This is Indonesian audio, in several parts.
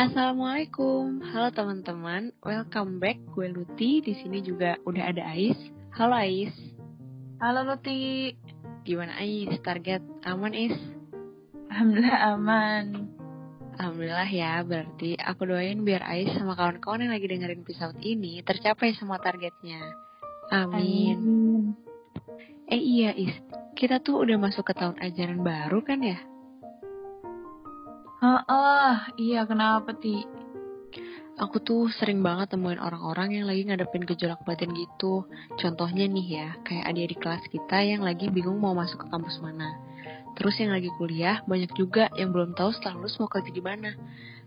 Assalamualaikum, halo teman-teman, welcome back. Gue Luti, di sini juga udah ada Ais. Halo Ais. Halo Luti. Gimana Ais? Target aman Ais? Alhamdulillah aman. Alhamdulillah ya, berarti aku doain biar Ais sama kawan-kawan yang lagi dengerin episode ini tercapai semua targetnya. Amin. Amin. Eh iya Is, kita tuh udah masuk ke tahun ajaran baru kan ya? Oh, iya kenapa Ti? Aku tuh sering banget temuin orang-orang yang lagi ngadepin gejolak batin gitu. Contohnya nih ya, kayak adik di kelas kita yang lagi bingung mau masuk ke kampus mana. Terus yang lagi kuliah, banyak juga yang belum tahu setelah lulus mau kerja di mana.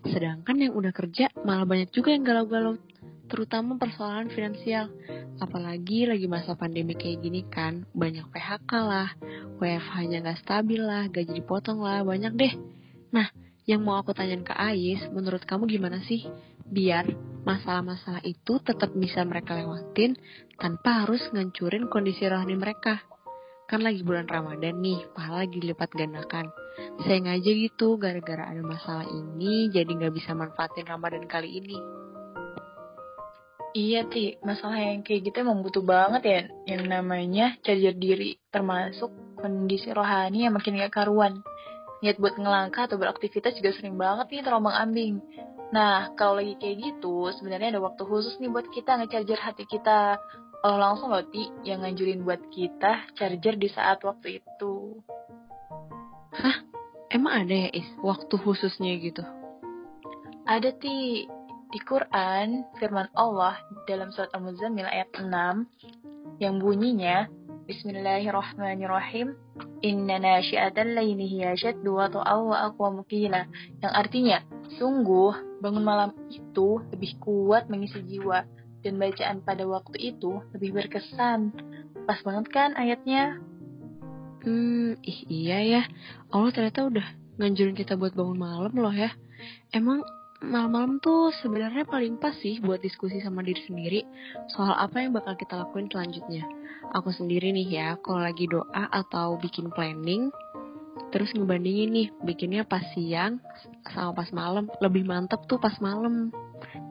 Sedangkan yang udah kerja, malah banyak juga yang galau-galau. Terutama persoalan finansial. Apalagi lagi masa pandemi kayak gini kan, banyak PHK lah, WFH-nya nggak stabil lah, gaji dipotong lah, banyak deh. Nah, yang mau aku tanyain ke Ais, menurut kamu gimana sih? Biar masalah-masalah itu tetap bisa mereka lewatin tanpa harus ngancurin kondisi rohani mereka. Kan lagi bulan Ramadan nih, pahala lagi dilipat gandakan. Sayang aja gitu, gara-gara ada masalah ini, jadi nggak bisa manfaatin Ramadan kali ini. Iya Ti, masalah yang kayak gitu emang butuh banget ya yang namanya charger diri, termasuk kondisi rohani yang makin gak karuan. Niat buat ngelangkah atau beraktivitas juga sering banget nih terombang ambing. Nah, kalau lagi kayak gitu, sebenarnya ada waktu khusus nih buat kita nge-charger hati kita. Kalau langsung loh Ti, yang nganjurin buat kita charger di saat waktu itu. Hah? Emang ada ya Is, waktu khususnya gitu? Ada Ti, di Quran, firman Allah dalam surat Al-Muzammil ayat 6 yang bunyinya Bismillahirrahmanirrahim Inna nasyi'atal laini hiya syaddu wa wa aqwa mukila yang artinya sungguh bangun malam itu lebih kuat mengisi jiwa dan bacaan pada waktu itu lebih berkesan. Pas banget kan ayatnya? Hmm, ih iya ya. Allah ternyata udah nganjurin kita buat bangun malam loh ya. Emang malam-malam tuh sebenarnya paling pas sih buat diskusi sama diri sendiri soal apa yang bakal kita lakuin selanjutnya. Aku sendiri nih ya, kalau lagi doa atau bikin planning, terus ngebandingin nih, bikinnya pas siang sama pas malam, lebih mantep tuh pas malam.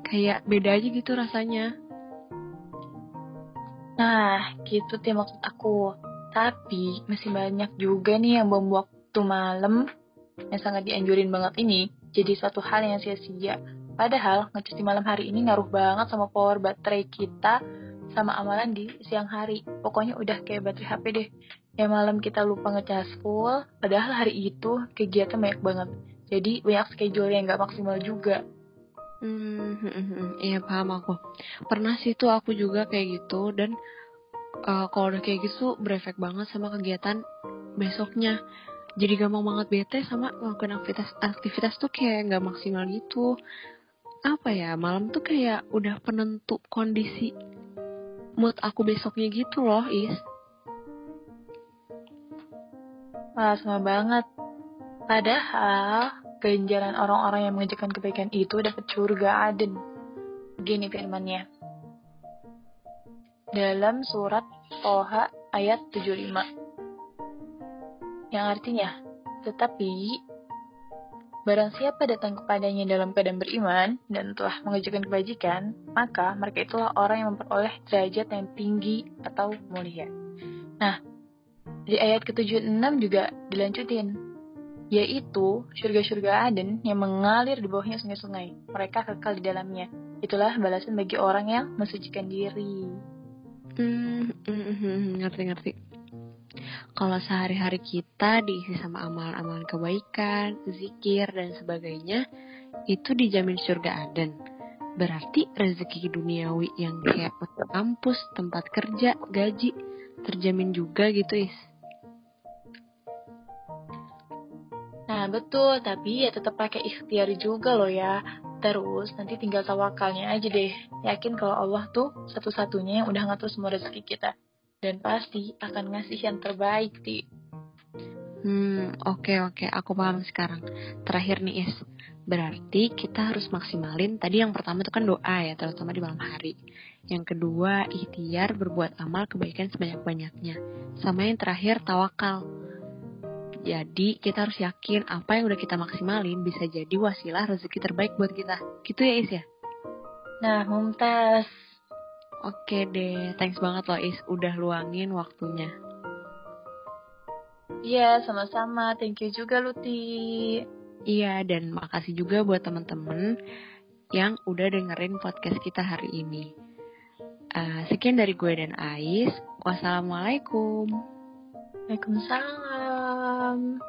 Kayak beda aja gitu rasanya. Nah, gitu tuh maksud aku. Tapi masih banyak juga nih yang bom waktu malam yang sangat dianjurin banget ini jadi suatu hal yang sia-sia. Padahal ngecas di malam hari ini ngaruh banget sama power baterai kita sama amalan di siang hari. Pokoknya udah kayak baterai HP deh. Ya malam kita lupa ngecas full, padahal hari itu kegiatan banyak banget. Jadi banyak schedule yang gak maksimal juga. Hmm, hmm, hmm, iya paham aku. Pernah sih tuh aku juga kayak gitu dan uh, kalau udah kayak gitu berefek banget sama kegiatan besoknya jadi gampang banget bete sama melakukan aktivitas aktivitas tuh kayak nggak maksimal gitu apa ya malam tuh kayak udah penentu kondisi mood aku besoknya gitu loh is Wah, sama banget. Padahal, ganjaran orang-orang yang mengerjakan kebaikan itu dapat surga aden. Gini firmannya. Dalam surat Toha ayat 75 yang artinya, tetapi Barang siapa datang kepadanya dalam keadaan beriman dan telah mengerjakan kebajikan, maka mereka itulah orang yang memperoleh derajat yang tinggi atau mulia. Nah, di ayat ke-76 juga dilanjutin, yaitu surga-surga Aden yang mengalir di bawahnya sungai-sungai. Mereka kekal di dalamnya. Itulah balasan bagi orang yang mensucikan diri. Hmm, mm, mm, mm, ngerti-ngerti kalau sehari-hari kita diisi sama amalan-amalan kebaikan, zikir, dan sebagainya, itu dijamin surga Aden. Berarti rezeki duniawi yang kayak kampus, tempat kerja, gaji, terjamin juga gitu, Is. Nah, betul, tapi ya tetap pakai ikhtiar juga loh ya. Terus nanti tinggal tawakalnya aja deh. Yakin kalau Allah tuh satu-satunya yang udah ngatur semua rezeki kita dan pasti akan ngasih yang terbaik, Ti. Hmm, oke okay, oke, okay. aku paham sekarang. Terakhir nih, Is. Berarti kita harus maksimalin tadi yang pertama itu kan doa ya, terutama di malam hari. Yang kedua, ikhtiar berbuat amal kebaikan sebanyak-banyaknya. Sama yang terakhir, tawakal. Jadi kita harus yakin apa yang udah kita maksimalin bisa jadi wasilah rezeki terbaik buat kita. Gitu ya Is ya? Nah, Mumtaz. Oke deh, thanks banget loh Is udah luangin waktunya. Iya, sama-sama. Thank you juga Luti. Iya, dan makasih juga buat temen-temen yang udah dengerin podcast kita hari ini. Uh, sekian dari gue dan Ais. Wassalamualaikum. Waalaikumsalam.